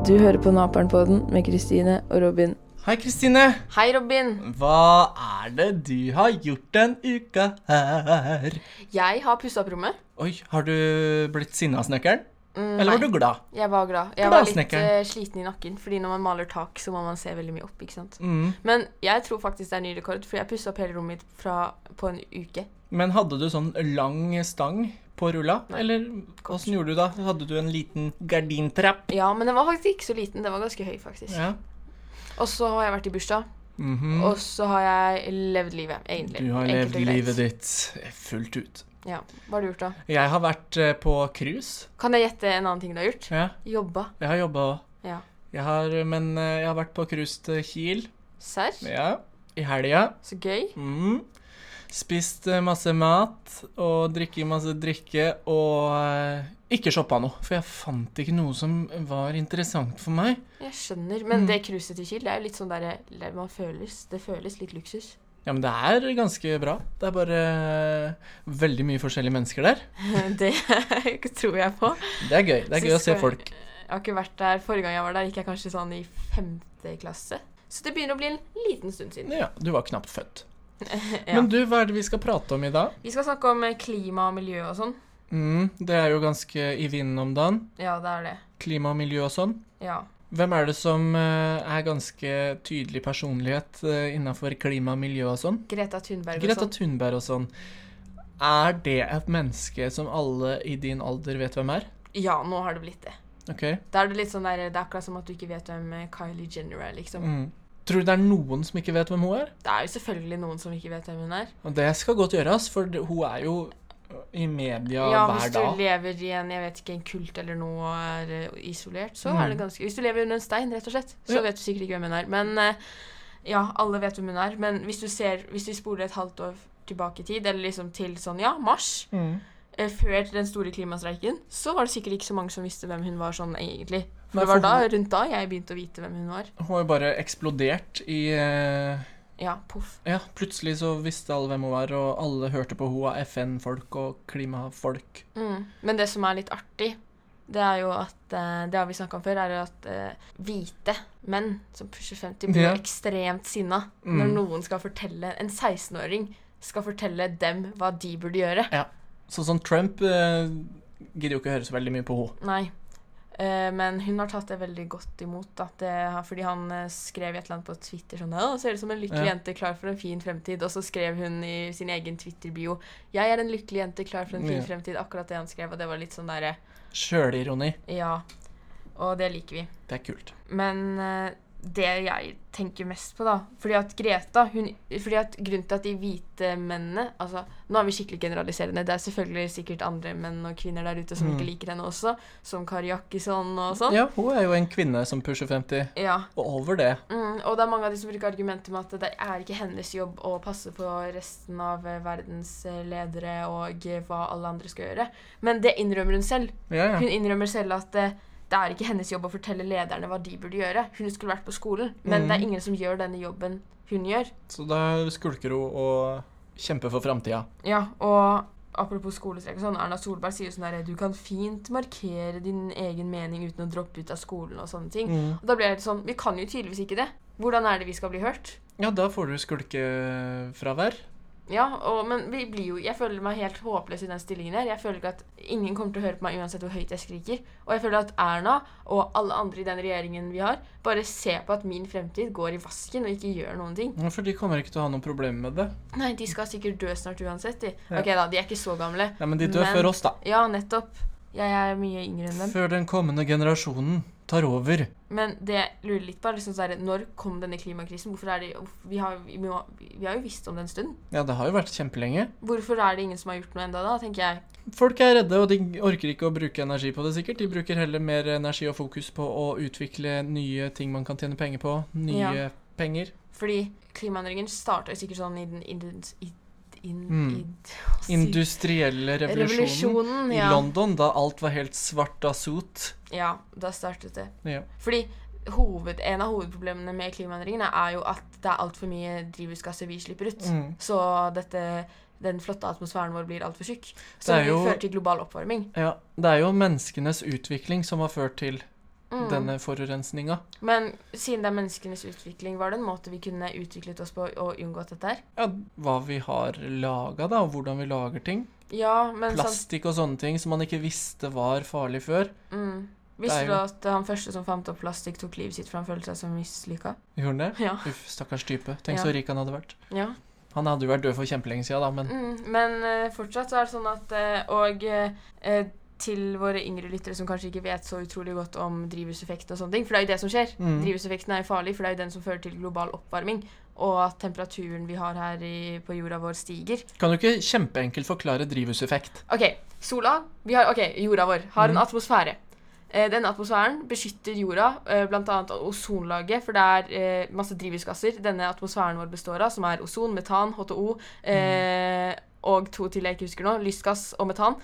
Du hører på Naperen-podden med Kristine og Robin. Hei, Kristine. Hei, Robin. Hva er det du har gjort den uka her? Jeg har pussa opp rommet. Oi, har du blitt sinna, snekkeren? Eller var du glad? Jeg var glad. Jeg var litt eh, sliten i nakken, fordi når man maler tak, så må man se veldig mye opp. ikke sant? Mm. Men jeg tror faktisk det er ny rekord, for jeg pussa opp hele rommet mitt fra, på en uke. Men hadde du sånn lang stang på rulla? Eller åssen gjorde du da? Hadde du en liten gardintrapp? Ja, men den var faktisk ikke så liten. Den var ganske høy, faktisk. Ja. Og så har jeg vært i bursdag. Mhm. Og så har jeg levd livet, egentlig. Du har Enkelt levd livet ditt fullt ut. Ja. Hva har du gjort, da? Jeg har vært eh, på cruise. Kan jeg gjette en annen ting du har gjort? Ja, Jobba. jeg har jobba òg. Ja. Jeg har, men eh, jeg har vært på cruise til Kiel. Serr? Ja. I helga. Så gøy. Mm. Spist eh, masse mat og drikket masse drikke og eh, ikke shoppa noe. For jeg fant ikke noe som var interessant for meg. Jeg skjønner. Men Mm. det cruiset til Kiel, det er jo litt sånn der man føles Det føles litt luksus. Ja, men det er ganske bra. Det er bare eh, veldig mye forskjellige mennesker der. det tror jeg på. Det er gøy. Det er gøy å se folk. Jeg har ikke vært der. Forrige gang jeg var der, gikk jeg kanskje sånn i femte klasse. Så det begynner å bli en liten stund siden. Ja, du var knapt født. Ja. Men du, hva er det vi skal prate om i dag? Vi skal snakke om eh, klima og miljø og sånn. Mm, det er jo ganske i vinden om dagen. Ja, det er det. Klima og miljø og sånn. Ja. Hvem er det som eh, er ganske tydelig personlighet uh, innafor klima og miljø og sånn? Greta Thunberg og Greta sånn. Thunberg og sånn. Er det et menneske som alle i din alder vet hvem er? Ja, nå har det blitt det. Ok. Da er det litt sånn der, det er akkurat som at du ikke vet hvem eh, Kylie Jenner er, liksom. Mm. Tror du det er noen som ikke vet hvem hun er? Det er jo selvfølgelig noen som ikke vet hvem hun er. Og det skal godt gjøres, for hun er jo øh, i media Ja, hver hvis du lever i en jeg vet ikke, en kult eller noe og er eh, isolert, så Mm. er det ganske Hvis du lever under en stein, rett og slett, så Ja. vet du sikkert ikke hvem hun er. Men eh, ja, alle vet hvem hun er. Men hvis du ser Hvis vi spoler et halvt år tilbake i tid, eller liksom til sånn, ja, mars, Mm. før den store klimastreiken, så var det sikkert ikke så mange som visste hvem hun var sånn egentlig. Nei, det var da, rundt da jeg begynte å vite hvem hun var. Hun har jo bare eksplodert i eh, Ja, poff. Ja, plutselig så visste alle hvem hun var, og alle hørte på hun av FN-folk og klimafolk. Mm. Men det som er litt artig, det er jo at eh, Det har vi snakka om før, er jo at eh, hvite menn som pusher 50, blir Ja. ekstremt sinna når Mm. noen skal fortelle En 16-åring skal fortelle dem hva de burde gjøre. Sånn som Trump eh, gidder jo ikke å høre så veldig mye på henne. Eh, men hun har tatt det veldig godt imot. Det, fordi han eh, skrev et eller annet på Twitter sånn Ja, ser ut som en lykkelig Ja. jente klar for en fin fremtid. Og så skrev hun i sin egen Twitter-bio Jeg er en lykkelig jente klar for en fin Ja. fremtid. Akkurat det han skrev, og det var litt sånn derre Sjølironi. Ja. Og det liker vi. Det er kult. Men eh, det jeg tenker mest på, da Fordi at Greta hun, Fordi at Grunnen til at de hvite mennene Altså, Nå er vi skikkelig generaliserende. Det er selvfølgelig sikkert andre menn og kvinner der ute som Mm. ikke liker henne også. Som Kari Jakkison og sånn. Ja, hun er jo en kvinne som pusher 50, Ja. og over det. Mm, og det er mange av de som bruker argumentet med at det er ikke hennes jobb å passe på resten av eh, verdens eh, ledere og eh, hva alle andre skal gjøre. Men det innrømmer hun selv. Ja, Hun innrømmer selv at det er ikke hennes jobb å fortelle lederne hva de burde gjøre. Hun skulle vært på skolen, men mm. det er ingen som gjør denne jobben hun gjør. Så da skulker hun og kjemper for framtida. Ja, og apropos skolestreik og sånn, Erna Solberg sier jo sånn der Du kan fint markere din egen mening uten å droppe ut av skolen og sånne ting. Mm. Og da blir det helt sånn Vi kan jo tydeligvis ikke det. Hvordan er det vi skal bli hørt? Ja, da får du skulkefravær. Ja, og, men vi blir jo Jeg føler meg helt håpløs i den stillingen her. Jeg føler ikke at ingen kommer til å høre på meg uansett hvor høyt jeg skriker. Og jeg føler at Erna og alle andre i den regjeringen vi har, bare ser på at min fremtid går i vasken og ikke gjør noen ting. Ja, For de kommer ikke til å ha noen problemer med det. Nei, de skal sikkert dø snart uansett, de. Ja. Ok da, de er ikke så gamle. Ja, Men de dør Men- før oss, da. Ja, nettopp. Jeg er mye yngre enn dem. Før den kommende generasjonen tar over. Men det jeg lurer litt på, er liksom sånn, når kom denne klimakrisen? Hvorfor er det, vi, har, vi, må, vi har jo visst om det en stund. Ja, det har jo vært kjempelenge. Hvorfor er det ingen som har gjort noe enda da, tenker jeg. Folk er redde, og de orker ikke å bruke energi på det, sikkert. De bruker heller mer energi og fokus på å utvikle nye ting man kan tjene penger på. Nye Ja. penger. Fordi klimaendringen starta sikkert sånn i den in, in, in, Mm. i- Industrielle revolusjonen. Revolusjonen, I. London, da alt var helt svart av sot. Ja, da startet det. Ja. Fordi hoved, en av hovedproblemene med klimaendringene er jo at det er altfor mye drivhusgasser vi slipper ut. Mm. Så dette, den flotte atmosfæren vår blir altfor tjukk. Det er jo- det fører til global oppvarming. ja. Det er jo menneskenes utvikling som har ført til Mm. denne forurensninga. Men siden det er menneskenes utvikling, var det en måte vi kunne utviklet oss på og unngått dette her? Ja, hva vi har laga, da, og hvordan vi lager ting. Ja, men Plastikk og sånne ting som man ikke visste var farlig før. mm. Visste du at han første som fant opp plastikk, tok livet sitt for han følte seg så mislykka? Gjorde han det? Ja. Uff, stakkars type. Tenk Ja. så rik han hadde vært. ja. Han hadde jo vært død for kjempelenge siden, da, men Mm, men uh, fortsatt så er det sånn at uh, Og eh, til våre yngre lyttere som kanskje ikke vet så utrolig godt om drivhuseffekten og sånne ting, for det er jo det som skjer. Mm. Drivhuseffekten er jo farlig, for det er jo den som fører til global oppvarming, og at temperaturen vi har her i, på jorda vår, stiger. kan du ikke kjempeenkelt forklare drivhuseffekt? OK, sola vi har, Ok, jorda vår har en Mm. atmosfære. Eh, denne atmosfæren beskytter jorda, eh, bl.a. ozonlaget, for det er eh, masse drivhusgasser denne atmosfæren vår består av, som er ozon, metan, H2O eh, og to til jeg ikke husker nå, lystgass og metan.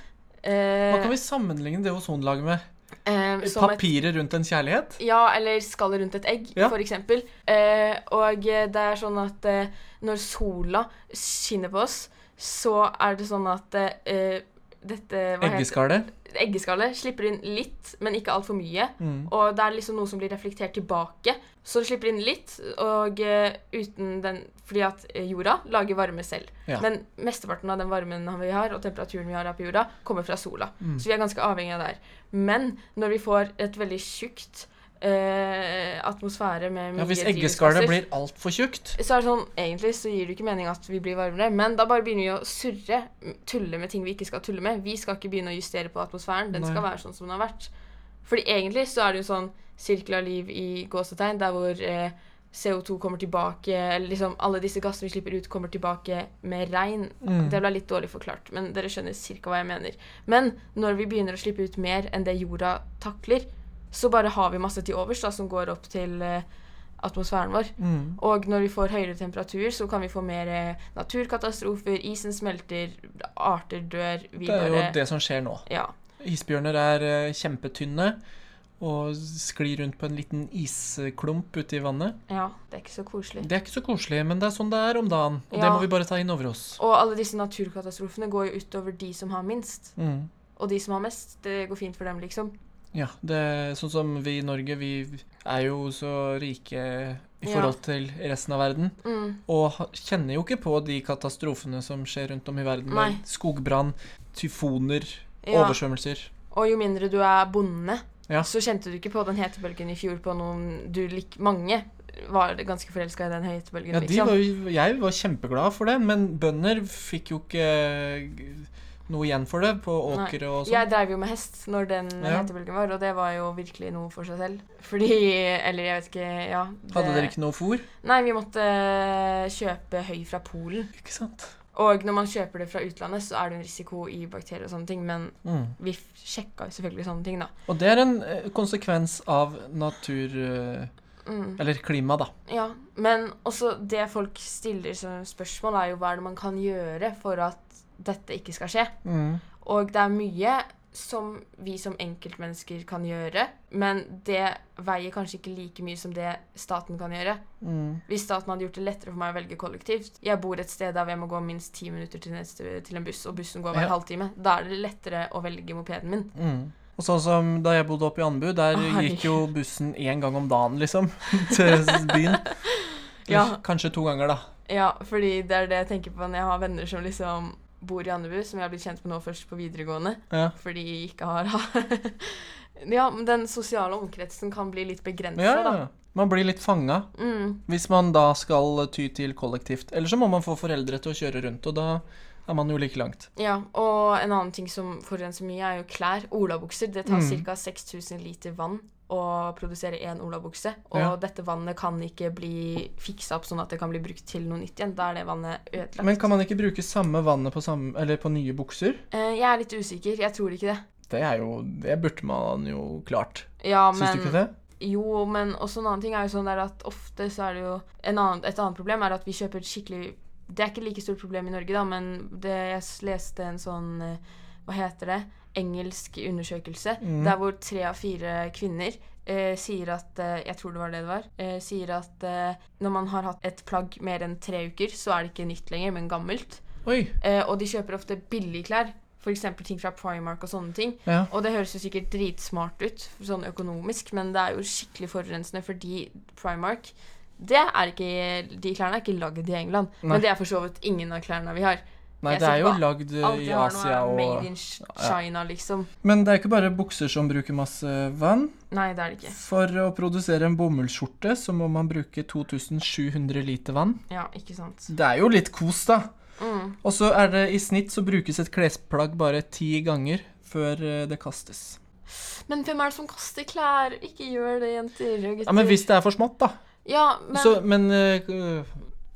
Eh, Hva kan vi sammenligne det ozonlaget med? eh, Papiret rundt en kjærlighet? Ja, eller skallet rundt et egg, Ja. eksempel. Eh, og eh, det er sånn at eh, når sola skinner på oss, så er det sånn at eh, dette hva Eggeskallet? Eggeskallet slipper inn litt, men ikke altfor mye. Mm. Og det er liksom noe som blir reflektert tilbake. Så det slipper inn litt, og eh, uten den Fordi at eh, jorda lager varme selv. Ja. Men mesteparten av den varmen vi har, og temperaturen vi har her på jorda, kommer fra sola. Mm. Så vi er ganske avhengig av det her. Men når vi får et veldig tjukt eh, atmosfære med mye Ja, Hvis eggeskallet blir altfor tjukt så er det sånn, Egentlig så gir det ikke mening at vi blir varmere, men da bare begynner vi å surre, tulle med ting vi ikke skal tulle med. Vi skal ikke begynne å justere på atmosfæren. Den Nei. skal være sånn som den har vært. Fordi egentlig så er det jo sånn sirkel av liv i gåsetegn, der hvor eh, CO2 kommer tilbake, eller liksom alle disse gassene vi slipper ut, kommer tilbake med regn. Mm. Det ble litt dårlig forklart, men dere skjønner cirka hva jeg mener. Men når vi begynner å slippe ut mer enn det jorda takler, så bare har vi masse til overs da, som går opp til eh, atmosfæren vår. Mm. Og når vi får høyere temperatur, så kan vi få mer eh, naturkatastrofer, isen smelter, arter dør vi Det er jo det som skjer nå. Ja. Isbjørner er eh, kjempetynne og sklir rundt på en liten isklump ute i vannet. ja. Det er ikke så koselig. Det er ikke så koselig, men det er sånn det er om dagen. Og det må vi bare ta inn over oss. Og alle disse naturkatastrofene går jo utover de som har minst. Mm. Og de som har mest, det går fint for dem, liksom. Ja, det sånn som vi i Norge, vi er jo så rike i forhold til resten av verden. Mm. Og kjenner jo ikke på de katastrofene som skjer rundt om i verden. Nei. Med skogbrann, tyfoner, Ja. oversvømmelser. Og jo mindre du er bonde, Ja. så kjente du ikke på den hetebølgen i fjor på noen du lik Mange var ganske forelska i den hetebølgen, Ja, de liksom. var jeg var kjempeglad for det, men bønder fikk jo ikke noe igjen for det på åkre og sånn. Jeg dreiv jo med hest når den Ja. hetebølgen var, og det var jo virkelig noe for seg selv. Fordi Eller jeg vet ikke Ja. det- Hadde dere ikke noe fôr? Nei, vi måtte kjøpe høy fra Polen. Ikke sant? Og når man kjøper det fra utlandet, så er det en risiko i bakterier og sånne ting, men Mm. vi sjekka jo selvfølgelig sånne ting, da. Og det er en eh, konsekvens av natur... eh, Mm. Eller klima, da. Ja, men også det folk stiller som spørsmål, er jo hva er det man kan gjøre for at dette ikke skal skje. Mm. Og det er mye som vi som enkeltmennesker kan gjøre, men det veier kanskje ikke like mye som det staten kan gjøre. Mm. Hvis staten hadde gjort det lettere for meg å velge kollektivt Jeg bor et sted der jeg må gå minst ti minutter til, neste, til en buss, og bussen går hver Ja. halvtime. Da er det lettere å velge mopeden min. Mm. Og sånn som da jeg bodde oppe i Anbu, der Å, gikk jo bussen én gang om dagen, liksom, til byen. Ja. Kanskje to ganger, da. Ja, fordi det er det jeg tenker på når jeg har venner som liksom bor i Andebu, som jeg har blitt kjent med nå først på videregående, Ja. fordi jeg ikke har Ja, men den sosiale omkretsen kan bli litt begrensa, Ja, da. Man blir litt fanga Mm, hvis man da skal ty til kollektivt. Eller så må man få foreldre til å kjøre rundt, og da er man jo like langt. ja, og en annen ting som forurenser mye, er jo klær. Olabukser. Det tar Mm. ca. 6000 liter vann å produsere én olabukse. Og Ja. dette vannet kan ikke bli fiksa opp sånn at det kan bli brukt til noe nytt igjen. Da er det vannet ødelagt. Men kan man ikke bruke samme vannet på, samme, eller på nye bukser? Eh, jeg er litt usikker. Jeg tror ikke det. Det er jo Det burde man jo klart. Ja, Syns men du ikke det? Jo, men også en annen ting er jo sånn at ofte så er det jo en annen, Et annet problem er at vi kjøper skikkelig Det er ikke like stort problem i Norge, da, men det, jeg leste en sånn eh, Hva heter det? Engelsk undersøkelse Mm. der hvor tre av fire kvinner eh, sier at eh, Jeg tror det var det det var. Eh, sier at eh, når man har hatt et plagg mer enn tre uker, så er det ikke nytt lenger, men gammelt. Eh, og de kjøper ofte billige klær. f.eks. ting fra Primark og sånne ting. Ja. Og det høres jo sikkert dritsmart ut sånn økonomisk, men det er jo skikkelig forurensende fordi Primark det er ikke, De klærne er ikke lagd i England, Nei. men det er for så vidt ingen av klærne vi har. Nei, det er jo lagd eh, i Asia og made in China, liksom. Men det er ikke bare bukser som bruker masse vann. Nei, det er det ikke. For å produsere en bomullsskjorte så må man bruke 2700 liter vann. Ja, ikke sant. Det er jo litt kos, da. Mm. Og så er det i snitt så brukes et klesplagg bare ti ganger før eh, det kastes. Men hvem er det som kaster klær? Ikke gjør det, jenter og gutter. Ja, Men hvis det er for smått, da. Ja, men Så, men eh,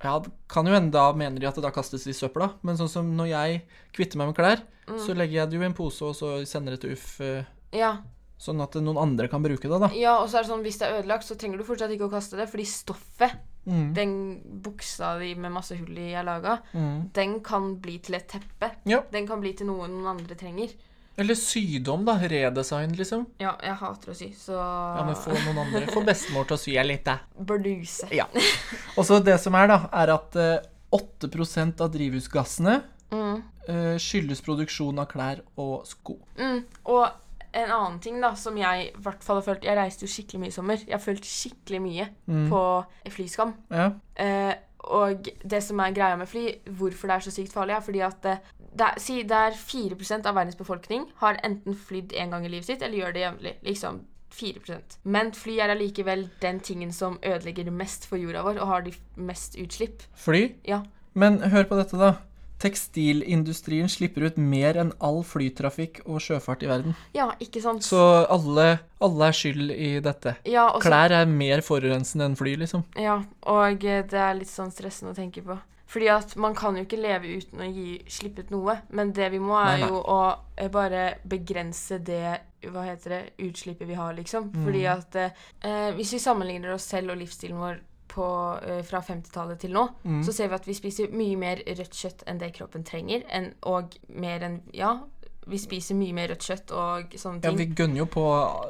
Ja, det kan jo hende da mener de at det da kastes i søpla. Men sånn som når jeg kvitter meg med klær, Mm. så legger jeg det jo i en pose og så sender det til UFF. eh, ja. sånn at noen andre kan bruke det, da. ja, og så er det sånn hvis det er ødelagt, så trenger du fortsatt ikke å kaste det, fordi stoffet, Mm. den buksa di med masse hull i er laga, Mm. den kan bli til et teppe. Ja. Den kan bli til noe noen andre trenger. Eller sydom, da. Redesign, liksom. Ja, jeg hater å sy, så Ja, men få noen andre. Få bestemor til å sy litt, da. Bluse. Ja. Og så det som er, da, er at eh, 8 av drivhusgassene Mm. eh, skyldes produksjon av klær og sko. Mm. Og en annen ting da, som jeg i hvert fall har følt Jeg reiste jo skikkelig mye i sommer. Jeg har følt skikkelig mye Mm. på flyskam. Ja. Eh, og det som er greia med fly, hvorfor det er så sykt farlig, er fordi at det, det er, si det er 4 av verdens befolkning har enten flydd en gang i livet sitt, eller gjør det jevnlig. Liksom 4% Men fly er allikevel den tingen som ødelegger mest for jorda vår, og har de mest utslipp. Fly. Ja. Men hør på dette, da. Tekstilindustrien slipper ut mer enn all flytrafikk og sjøfart i verden. Ja, ikke sant? Så alle, alle er skyld i dette. ja, også, Klær er mer forurensende enn fly, liksom. Ja, og eh, det er litt sånn stressende å tenke på. Fordi at man kan jo ikke leve uten å gi, slippe ut noe, men det vi må er Nei, nei. jo å eh, bare begrense det hva heter det, utslippet vi har, liksom. Fordi Mm. at eh, eh, hvis vi sammenligner oss selv og livsstilen vår på, eh, fra 50-tallet til nå, Mm. så ser vi at vi spiser mye mer rødt kjøtt enn det kroppen trenger, enn, og mer enn Ja, vi spiser mye mer rødt kjøtt og sånne ting. Ja, vi gønner jo på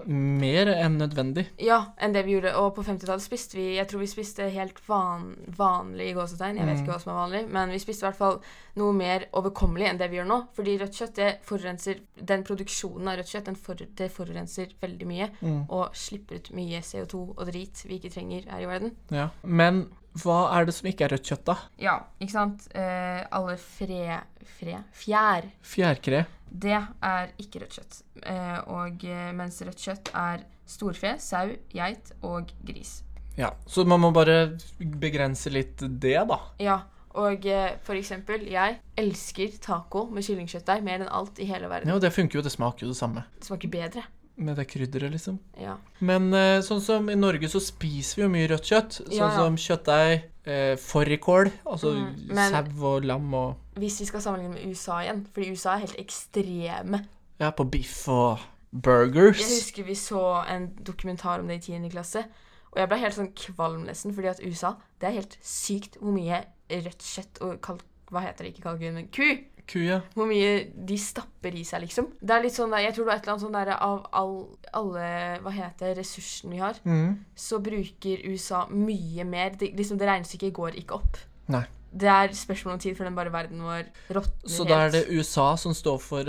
mer enn nødvendig. Ja, enn det vi gjorde. Og på 50-tallet spiste vi Jeg tror vi spiste helt van, vanlig i gåsetegn. Jeg vet Mm. ikke hva som er vanlig, men vi spiste i hvert fall noe mer overkommelig enn det vi gjør nå. Fordi rødt kjøtt det forurenser Den produksjonen av rødt kjøtt for, det forurenser veldig mye. Mm. Og slipper ut mye CO2 og drit vi ikke trenger her i verden. Ja. Men hva er det som ikke er rødt kjøtt, da? Ja, ikke sant? Eh, alle fre... Fre... Fjær. Fjærkre. Det er ikke rødt kjøtt. Eh, og eh, mens rødt kjøtt er storfe, sau, geit og gris. Ja, så man må bare begrense litt det, da. Ja, og eh, for eksempel, jeg elsker taco med kyllingkjøttdeig mer enn alt i hele verden. Ja, og det funker jo, det smaker jo det samme. Det smaker bedre. Med det krydderet, liksom. Ja. Men sånn som i Norge så spiser vi jo mye rødt kjøtt. Sånn Ja, ja. som kjøttdeig, eh, fårikål, altså Mm, men- sau og lam og Hvis vi skal sammenligne med USA igjen, fordi USA er helt ekstreme. Ja, på biff og burgers. Jeg husker vi så en dokumentar om det i 10. klasse, og jeg ble helt sånn kvalm nesten, fordi at USA, det er helt sykt hvor mye rødt kjøtt og kalk... Hva heter det? Ikke kalkun, men ku! Ku, ja. Hvor mye de stapper i seg, liksom. Det er litt sånn der, Jeg tror det er et eller annet sånn der av all, alle Hva heter det, ressursene vi har, mm. så bruker USA mye mer. Det, liksom, det regnestykket går ikke opp. Nei. Det er spørsmål om tid før den bare verden vår råtner Så da er det USA som står for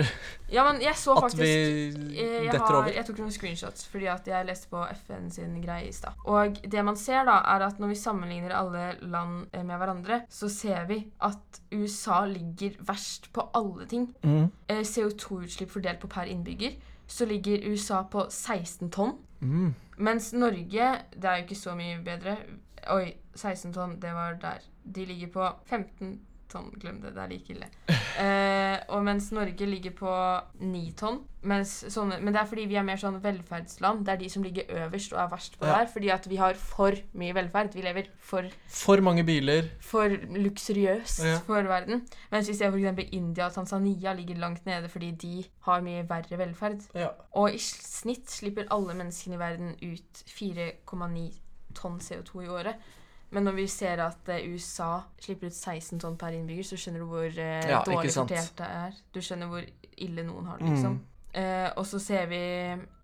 Ja, men jeg så at vi eh, jeg, detter over. jeg tok noen screenshots fordi at jeg leste på FN sin greie i stad. Og det man ser, da, er at når vi sammenligner alle land eh, med hverandre, så ser vi at USA ligger verst på alle ting. Mhm. Eh, CO2-utslipp fordelt på per innbygger, så ligger USA på 16 tonn. Mm. Mens Norge Det er jo ikke så mye bedre. Oi, 16 tonn, det var der. De ligger på 15 tonn. Glem det, det er like ille. Eh, og mens Norge ligger på 9 tonn. Mens sånne, men det er fordi vi er mer sånn velferdsland. Det er de som ligger øverst og er verst på det Ja. her. Fordi at vi har for mye velferd. Vi lever for, For mange biler. for luksuriøst Ja. for verden. Mens vi ser f.eks. India og Tanzania ligger langt nede fordi de har mye verre velferd. Ja. Og i snitt slipper alle menneskene i verden ut 4,9 tonn CO2 i året. Men når vi ser at eh, USA slipper ut 16 tonn per innbygger, så skjønner du hvor eh, Ja, dårlig sant. det er. Du skjønner hvor ille noen har det, Mm. liksom. Eh, og så ser vi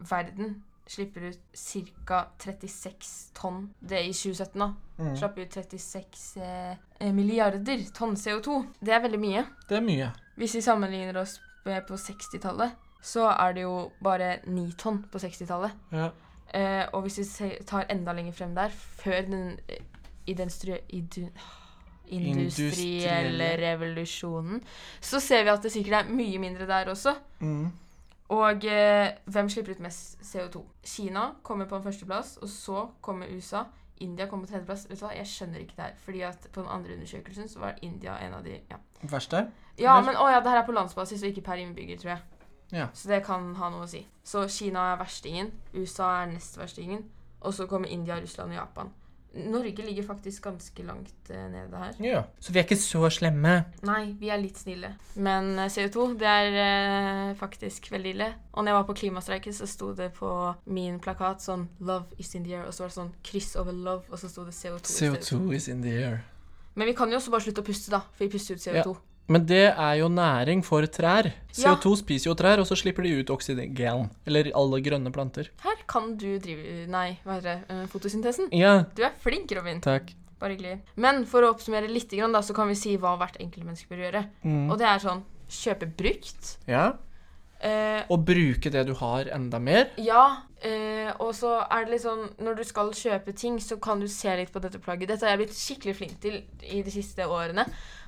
verden slipper ut ca. 36 tonn. Det i 2017, da. Mm. Slapp ut 36 eh, milliarder tonn CO2. Det er veldig mye. Det er mye. Hvis vi sammenligner oss på 60-tallet, så er det jo bare 9 tonn på 60-tallet. Ja. Eh, og hvis vi tar enda lenger frem der, før den eh, idu, industrielle revolusjonen, så ser vi at det sikkert er mye mindre der også. Mm. Og eh, hvem slipper ut mest CO2? Kina kommer på en førsteplass, og så kommer USA. India kommer på tredjeplass. Vet du hva, Jeg skjønner ikke det her. fordi at på den andre undersøkelsen så var India en av de Ja, Verste? ja men å ja, det her er på landsbasis og ikke per innbygger, tror jeg. Ja. Så det kan ha noe å si. Så Kina er verstingen, USA er nest verstingen, og så kommer India, Russland og Japan. Norge ligger faktisk ganske langt eh, nede her. Ja. Så vi er ikke så slemme. Nei, vi er litt snille. Men eh, CO2, det er eh, faktisk veldig ille. Og når jeg var på klimastreiken, så sto det på min plakat sånn 'Love is in the air', og så var det sånn kryss over 'love', og så sto det CO2. i stedet. CO2 is in the air. Men vi kan jo også bare slutte å puste, da, for vi puster ut CO2. Men det er jo næring for trær. CO2 spiser jo trær, og så slipper de ut oksygen. Eller alle grønne planter. Her kan du drive Nei, hva heter det? eh, fotosyntesen. Ja, Du er flink, Robin. takk. Bare hyggelig. Men for å oppsummere litt, da, så kan vi si hva hvert enkelt menneske bør gjøre. Mm. Og det er sånn kjøpe brukt. Ja. Eh, Og bruke det du har, enda mer. Ja, eh, og så er det litt sånn Når du skal kjøpe ting, så kan du se litt på dette plagget. Dette har jeg blitt skikkelig flink til i de siste årene.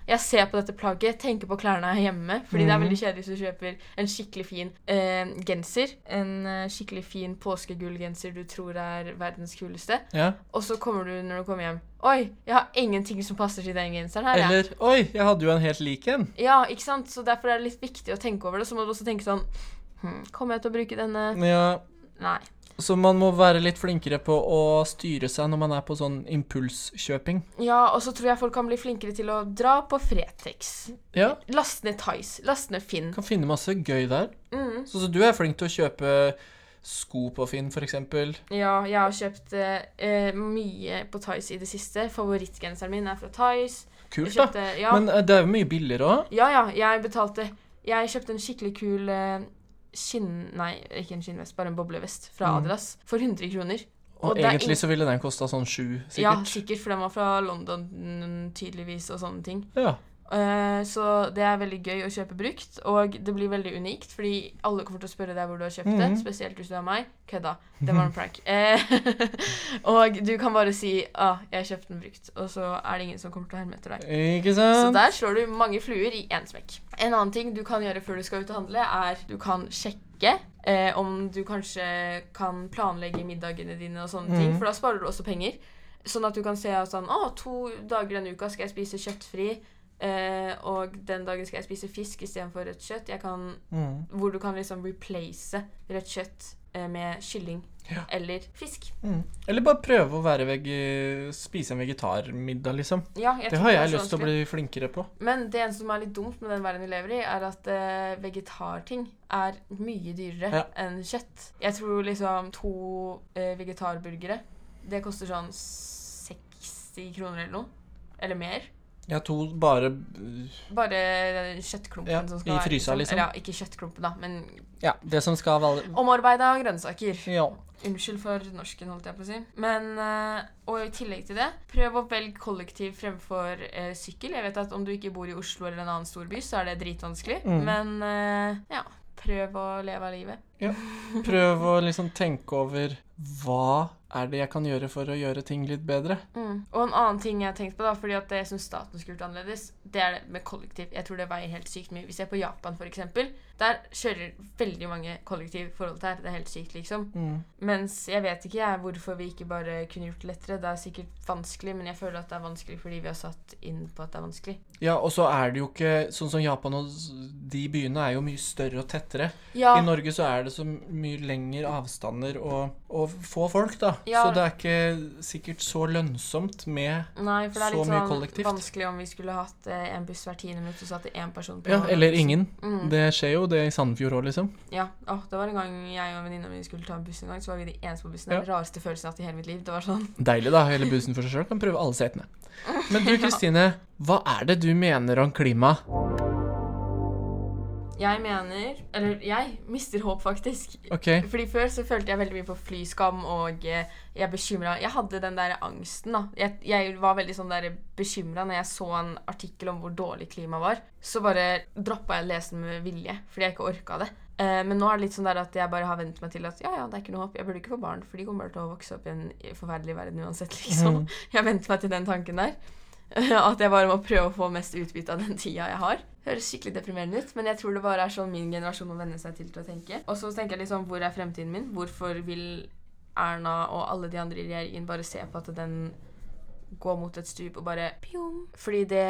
Jeg ser på dette plagget, tenker på klærne hjemme. Fordi det er Mhm. veldig kjedelig hvis du kjøper en skikkelig fin eh, genser. En eh, skikkelig fin påskegullgenser du tror er verdens kuleste. Ja. Og så kommer du når du kommer hjem Oi, jeg har ingenting som passer til den genseren her. Eller Eller Oi, jeg hadde jo en helt lik en. Ja, ikke sant? Så derfor er det litt viktig å tenke over det. Så må du også tenke sånn hm, Kommer jeg til å bruke denne? Ja. Nei. Så man må være litt flinkere på å styre seg når man er på sånn impulskjøping. Ja, og så tror jeg folk kan bli flinkere til å dra på Fretex. Ja. Laste ned Tice. Laste ned Finn. Kan finne masse gøy der. Mm. Så, så du er flink til å kjøpe sko på Finn, eksempel. Ja, jeg har kjøpt eh, mye på Tice i det siste. Favorittgenseren min er fra Tice. Kult, kjøpte, da. ja, Men eh, det er jo mye billigere òg. ja, ja, jeg betalte Jeg kjøpte en skikkelig kul eh, skinn... Nei, ikke en skinnvest, bare en boblevest fra Mm. Adidas. For 100 kroner. Og, Og egentlig så ville den kosta sånn sju, Ja, sikkert. sikkert, for den var fra London tydeligvis, og sånne ting. Ja. Eh, så det er veldig gøy å kjøpe brukt, og det blir veldig unikt, fordi alle kommer til å spørre deg hvor du har kjøpt det, Mhm. spesielt hvis du er meg. Kødda. Det var en prank. Eh, og du kan bare si ah, 'jeg kjøpte den brukt', og så er det ingen som kommer til å herme etter deg. Ikke Så der slår du mange fluer i én smekk. En annen ting du kan gjøre før du skal ut og handle, er du kan sjekke eh, om du kanskje kan planlegge middagene dine og sånne ting, Mhm. for da sparer du også penger. Sånn at du kan se at sånn Å, to dager denne uka skal jeg spise kjøttfri. Eh, og den dagen skal jeg spise fisk istedenfor rødt kjøtt. Jeg kan, Mm. hvor du kan liksom replace rødt kjøtt eh, med kylling Ja. eller fisk. Mm. Eller bare prøve å være veg spise en vegetarmiddag, liksom. Ja, Det har jeg det lyst til å bli flinkere på. Men det eneste som er litt dumt med den verden vi lever i, er at eh, vegetarting er mye dyrere Ja. enn kjøtt. Jeg tror liksom to vegetarburgere Det koster sånn 60 kroner eller noe. Eller mer. Har to bare Bare kjøttklumpen Ja, som skal i være frysa, liksom. Eller ja, ikke kjøttklumpen, da, men Ja, det som skal være omarbeida grønnsaker. Ja. Unnskyld for norsken, holdt jeg på å si. Men, eh, og i tillegg til det, prøv å velge kollektiv fremfor eh, sykkel. Jeg vet at om du ikke bor i Oslo eller en annen storby, så er det dritvanskelig. Mm. Men eh, ja, prøv å leve av livet. Prøv å liksom tenke over hva er det jeg kan gjøre for å gjøre ting litt bedre. Mm. Og en annen ting jeg har tenkt på, da, fordi at jeg syns staten skulle gjort annerledes, det er det med kollektiv. Jeg tror det veier helt sykt mye. Vi ser på Japan, eksempel. Der kjører veldig mange kollektiv forhold til her. Det er helt sykt, liksom. Mm. Mens jeg vet ikke jeg hvorfor vi ikke bare kunne gjort det lettere. Det er sikkert vanskelig, men jeg føler at det er vanskelig fordi vi har satt inn på at det er vanskelig. Ja, og så er det jo ikke sånn som Japan og de byene er jo mye større og tettere. Ja, I Norge så er det så mye lengre avstander og, og få folk, da. Ja. Så det er ikke sikkert så lønnsomt med nei, for det er så litt sånn kollektivt. vanskelig om vi skulle hatt eh, en buss hvert tiende minutt, og så er én person på Ja, eller ingen. Mm. Det skjer jo det i Sandefjord òg, liksom. Ja, Oh, det var en gang jeg og venninna mi skulle ta en buss en gang, så var vi de eneste på bussen. Det er Den rareste følelsen jeg har hatt i hele mitt liv. Det var sånn Deilig, da. Hele bussen for seg sjøl. Kan prøve alle setene. Men du Kristine, hva er det du mener om klima? Jeg mener Eller jeg mister håp, faktisk. Okay. Fordi Før så følte jeg veldig mye på flyskam, og eh, jeg bekymra Jeg hadde den der angsten, da. Jeg, jeg var veldig sånn der bekymra når jeg så en artikkel om hvor dårlig klimaet var. Så bare droppa jeg å lese den med vilje, fordi jeg ikke orka det. Eh, men nå er det litt sånn der at jeg bare har vent meg til at ja, ja, det er ikke noe håp. Jeg burde ikke få barn, for de kommer bare til å vokse opp i en forferdelig verden uansett, liksom. Mm. Jeg venter meg til den tanken der. At jeg bare må prøve å få mest utbytte av den tida jeg har. Høres skikkelig deprimerende ut, men jeg tror det bare er sånn min generasjon må venne seg til til å tenke. Og så tenker jeg liksom, hvor er fremtiden min? Hvorfor vil Erna og alle de andre i regjeringen bare se på at den går mot et stup og bare pjom? Fordi det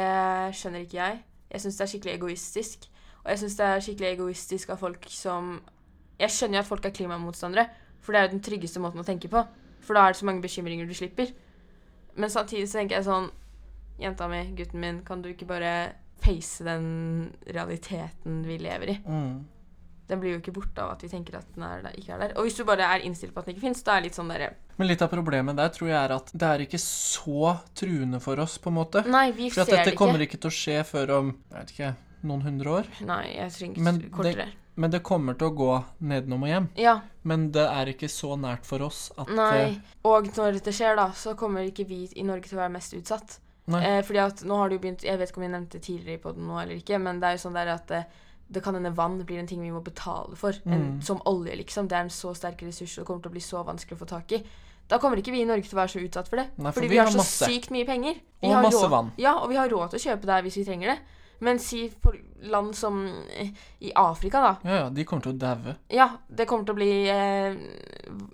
skjønner ikke jeg. Jeg syns det er skikkelig egoistisk. Og jeg syns det er skikkelig egoistisk av folk som Jeg skjønner jo at folk er klimamotstandere, for det er jo den tryggeste måten å tenke på. For da er det så mange bekymringer du slipper. Men samtidig så tenker jeg sånn Jenta mi, gutten min, kan du ikke bare face den realiteten vi lever i? Mm. Den blir jo ikke borte av at vi tenker at den er der, ikke er der. Og hvis du bare er innstilt på at den ikke fins, da er det litt sånn derre Men litt av problemet der tror jeg er at det er ikke så truende for oss, på en måte. Nei, vi For ser dette det ikke. kommer ikke til å skje før om jeg vet ikke, noen hundre år. Nei, jeg trenger Men kortere. Men det kommer til å gå nedenom og hjem. Ja, Men det er ikke så nært for oss at nei. eh, Og når dette skjer, da, så kommer ikke vi i Norge til å være mest utsatt. Eh, fordi at nå har det jo begynt Jeg vet ikke om jeg nevnte tidligere på den nå eller ikke, men det er jo sånn der at eh, det kan hende vann blir en ting vi må betale for. En, Mm. som olje, liksom. Det er en så sterk ressurs og kommer til å bli så vanskelig å få tak i. Da kommer ikke vi i Norge til å være så utsatt for det. Nei, for fordi vi vi har har så sykt mye penger. Vi Og har masse råd, vann. Ja, og vi har råd til å kjøpe det hvis vi trenger det. Men si på land som eh, i Afrika, da. Ja, ja, de kommer til å daue. Ja, det kommer til å bli eh,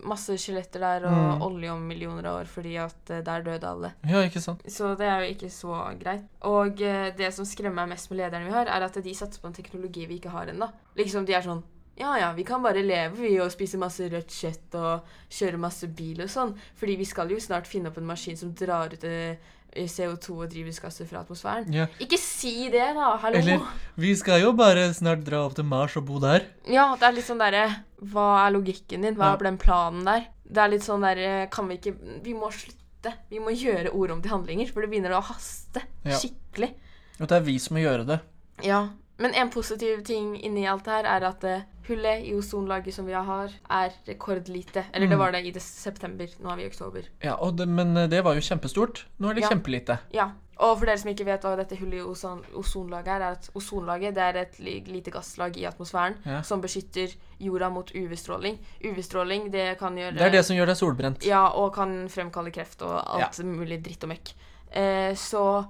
masse skjeletter der og Mm. olje om millioner av år fordi at eh, der døde alle. Ja, ikke sant? Så det er jo ikke så greit. Og eh, det som skremmer meg mest med lederne vi har, er at de satser på en teknologi vi ikke har ennå. Liksom de er sånn ja, ja, vi kan bare leve vi og spise masse rødt kjøtt og kjøre masse bil og sånn. Fordi vi skal jo snart finne opp en maskin som drar ut eh, CO2 og drivhusgasser fra atmosfæren. Ja. Ikke si det, da! Hallo! Eller Vi skal jo bare snart dra opp til Mars og bo der. Ja, det er litt sånn derre Hva er logikken din? Hva er den planen der? Det er litt sånn derre Kan vi ikke Vi må slutte. Vi må gjøre ord om til handlinger, for det begynner å haste Ja. skikkelig. Og det er vi som må gjøre det. Ja. Men en positiv ting inni alt det her er at eh, hullet i ozonlaget som vi har, er rekordlite. Eller det Mm. var det i det september. Nå er vi i oktober. Ja, det, Men eh, det var jo kjempestort. Nå er det Ja. kjempelite. Ja. Og for dere som ikke vet hva dette hullet i ozon ozonlaget er, er at ozonlaget det er et lite gasslag i atmosfæren Ja. som beskytter jorda mot UV-stråling. UV-stråling det kan gjøre Det er det som gjør deg solbrent. Ja, og kan fremkalle kreft og alt mulig dritt og møkk. Eh, så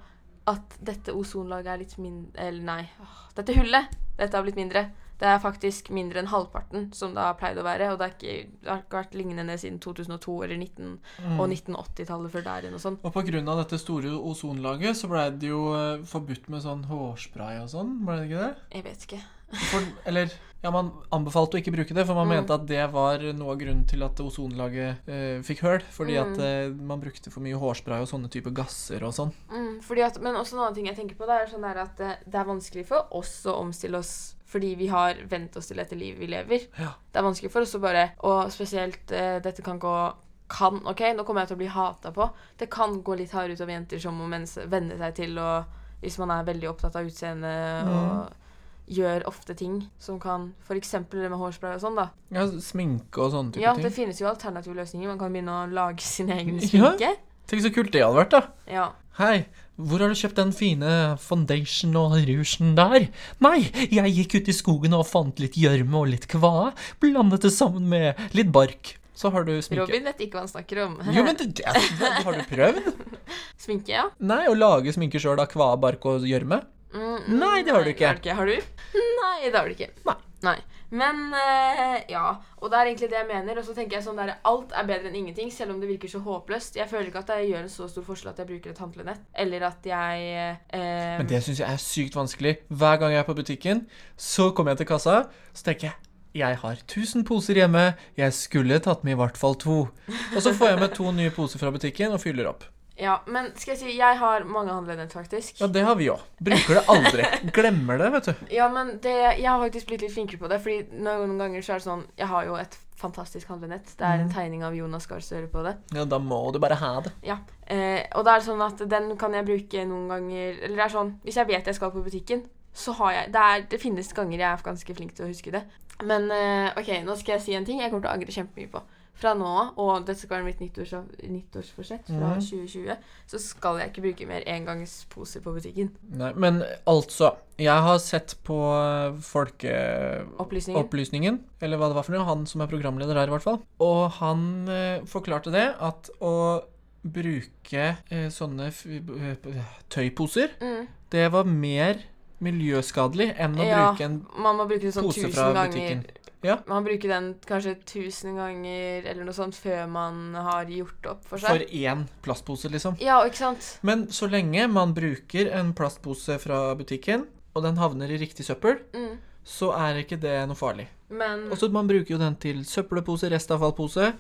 at dette ozonlaget er litt mindre Eller nei, dette hullet dette har blitt mindre. Det er faktisk mindre enn halvparten som det har pleid å være. Og det, ikke, det har ikke vært lignende siden 2002 eller 19, Mm. og 1980-tallet før der igjen og sånn. Og av dette store ozonlaget så ble det jo eh, forbudt med sånn hårspray og sånn, ble det ikke det? Jeg vet ikke. For, eller ja, man anbefalte å ikke bruke det, for man Mm. mente at det var noe av grunnen til at ozonlaget eh, fikk høl. Fordi Mm. at eh, man brukte for mye hårspray og sånne typer gasser og sånn. Mm, fordi at, men også en annen ting jeg tenker på, det er sånn at det, det er vanskelig for oss å omstille oss fordi vi har vent oss til dette livet vi lever. Ja. Det er vanskelig for oss å bare Og spesielt eh, dette kan gå kan, ok, Nå kommer jeg til å bli hata på. Det kan gå litt hardere utover jenter som må venne seg til å Hvis man er veldig opptatt av utseende Mm. og gjør ofte ting som kan F.eks. det med hårspray og sånn, da. Ja, sminke og sånne type Ja, det finnes jo alternative løsninger. Man kan begynne å lage sin egen sminke. Ja. Tenk så kult det hadde vært, da. Ja. Hei, hvor har du kjøpt den fine foundation og rougen der? Nei, jeg gikk ut i skogen og fant litt gjørme og litt kvae, blandet det sammen med litt bark. Så har du sminke. Robin vet ikke hva han snakker om. Jo, men det, det, har du prøvd? Sminke, ja. Nei, å lage sminke sjøl av kvae, bark og gjørme? Mm, Nei, det har du ikke. Har, har du? Nei, det har du ikke. Nei. Nei. Men eh, ja, og det er egentlig det jeg mener. Og så tenker jeg sånn der, Alt er bedre enn ingenting, selv om det virker så håpløst. Jeg føler ikke at det gjør en så stor forskjell at jeg bruker et handlenett. Eller at jeg eh, Men det syns jeg er sykt vanskelig. Hver gang jeg er på butikken, så kommer jeg til kassa, så tenker jeg jeg har 1000 poser hjemme, jeg skulle tatt med i hvert fall to. Og så får jeg med to nye poser fra butikken og fyller opp. Ja, men skal jeg si Jeg har mange handlenett, faktisk. Ja, det har vi òg. Bruker det aldri. Glemmer det, vet du. Ja, men det, jeg har faktisk blitt litt flinkere på det. Fordi noen ganger så er det sånn Jeg har jo et fantastisk handlenett. Det er en Mhm. tegning av Jonas Gahr Støre på det. Ja, da må du bare ha det. Ja, eh, og da er det sånn at den kan jeg bruke noen ganger Eller det er sånn Hvis jeg vet jeg skal på butikken, så har jeg det, er, det finnes ganger jeg er ganske flink til å huske det. Men eh, OK, nå skal jeg si en ting jeg kommer til å angre kjempemye på. Fra nå av, og dette skal være mitt nyttårs, nyttårsforsett fra mm. 2020, så skal jeg ikke bruke mer engangsposer på butikken. Nei, men altså Jeg har sett på Folkeopplysningen, eller hva det var for noe. Han som er programleder her, i hvert fall. Og han eh, forklarte det at å bruke eh, sånne eh, tøyposer, Mm. det var mer miljøskadelig enn å Ja, bruke en Man må bruke det sånn pose tusen fra ganger. Ja. Man bruker den kanskje tusen ganger eller noe sånt før man har gjort opp for seg. for én plastpose, liksom. Ja, ikke sant? Men så lenge man bruker en plastpose fra butikken, og den havner i riktig søppel, Mm. så er ikke det noe farlig. Men Og så man bruker jo den til søppelpose, restavfallpose.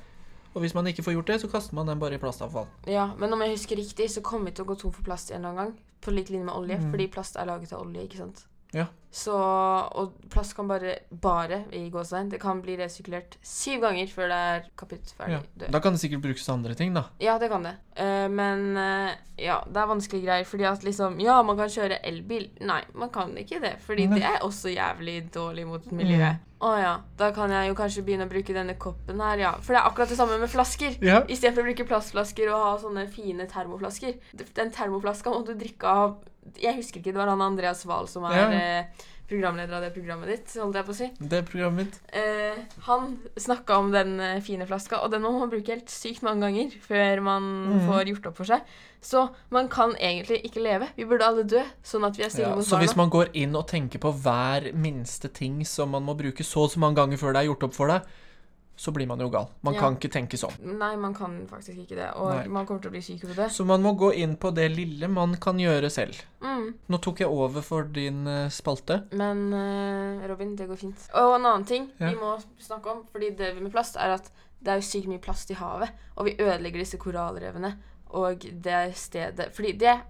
Og hvis man ikke får gjort det, så kaster man den bare i plastavfall. Ja, men om jeg husker riktig, så kommer vi til å gå tom for plast en eller annen gang. På lik linje med olje, Mm. fordi plast er laget av olje, ikke sant? Ja. Så, og plast kan bare, bare i gåstegn, det kan bli resirkulert syv ganger før det er kaputt, ferdig, Ja. Da kan det sikkert brukes til andre ting, da. Ja, det kan det. Uh, men uh, ja, det er vanskelige greier. Fordi at liksom Ja, man kan kjøre elbil. Nei, man kan ikke det. Fordi Nei. det er også jævlig dårlig mot miljøet. Å ja. Da kan jeg jo kanskje begynne å bruke denne koppen her, ja. For det er akkurat det samme med flasker. Ja. Istedenfor å bruke plastflasker og ha sånne fine termoflasker. Den termoflaska må du drikke av Jeg husker ikke, det var han Andreas Wahl som er Ja. eh, programleder av det programmet ditt, holdt jeg på å si. Det programmet mitt. Eh, han snakka om den eh, fine flaska, og den må man bruke helt sykt mange ganger før man mm. får gjort opp for seg. Så man kan egentlig ikke leve. Vi burde alle dø, sånn at vi er stille Ja, mot så barna. hvis man går inn og tenker på hver minste ting som man må bruke så og så mange ganger før det er gjort opp for deg, så blir man jo gal. Man Ja. kan ikke tenke sånn. Nei, man kan faktisk ikke det, og Nei. man kommer til å bli syk av det. Så man må gå inn på det lille man kan gjøre selv. Mm. Nå tok jeg over for din eh, spalte. Men eh, Robin, det går fint. Og en annen ting Ja. vi må snakke om, fordi det med plast, er at det er jo sykt mye plast i havet. Og vi ødelegger disse korallrevene. Og det stedet Fordi det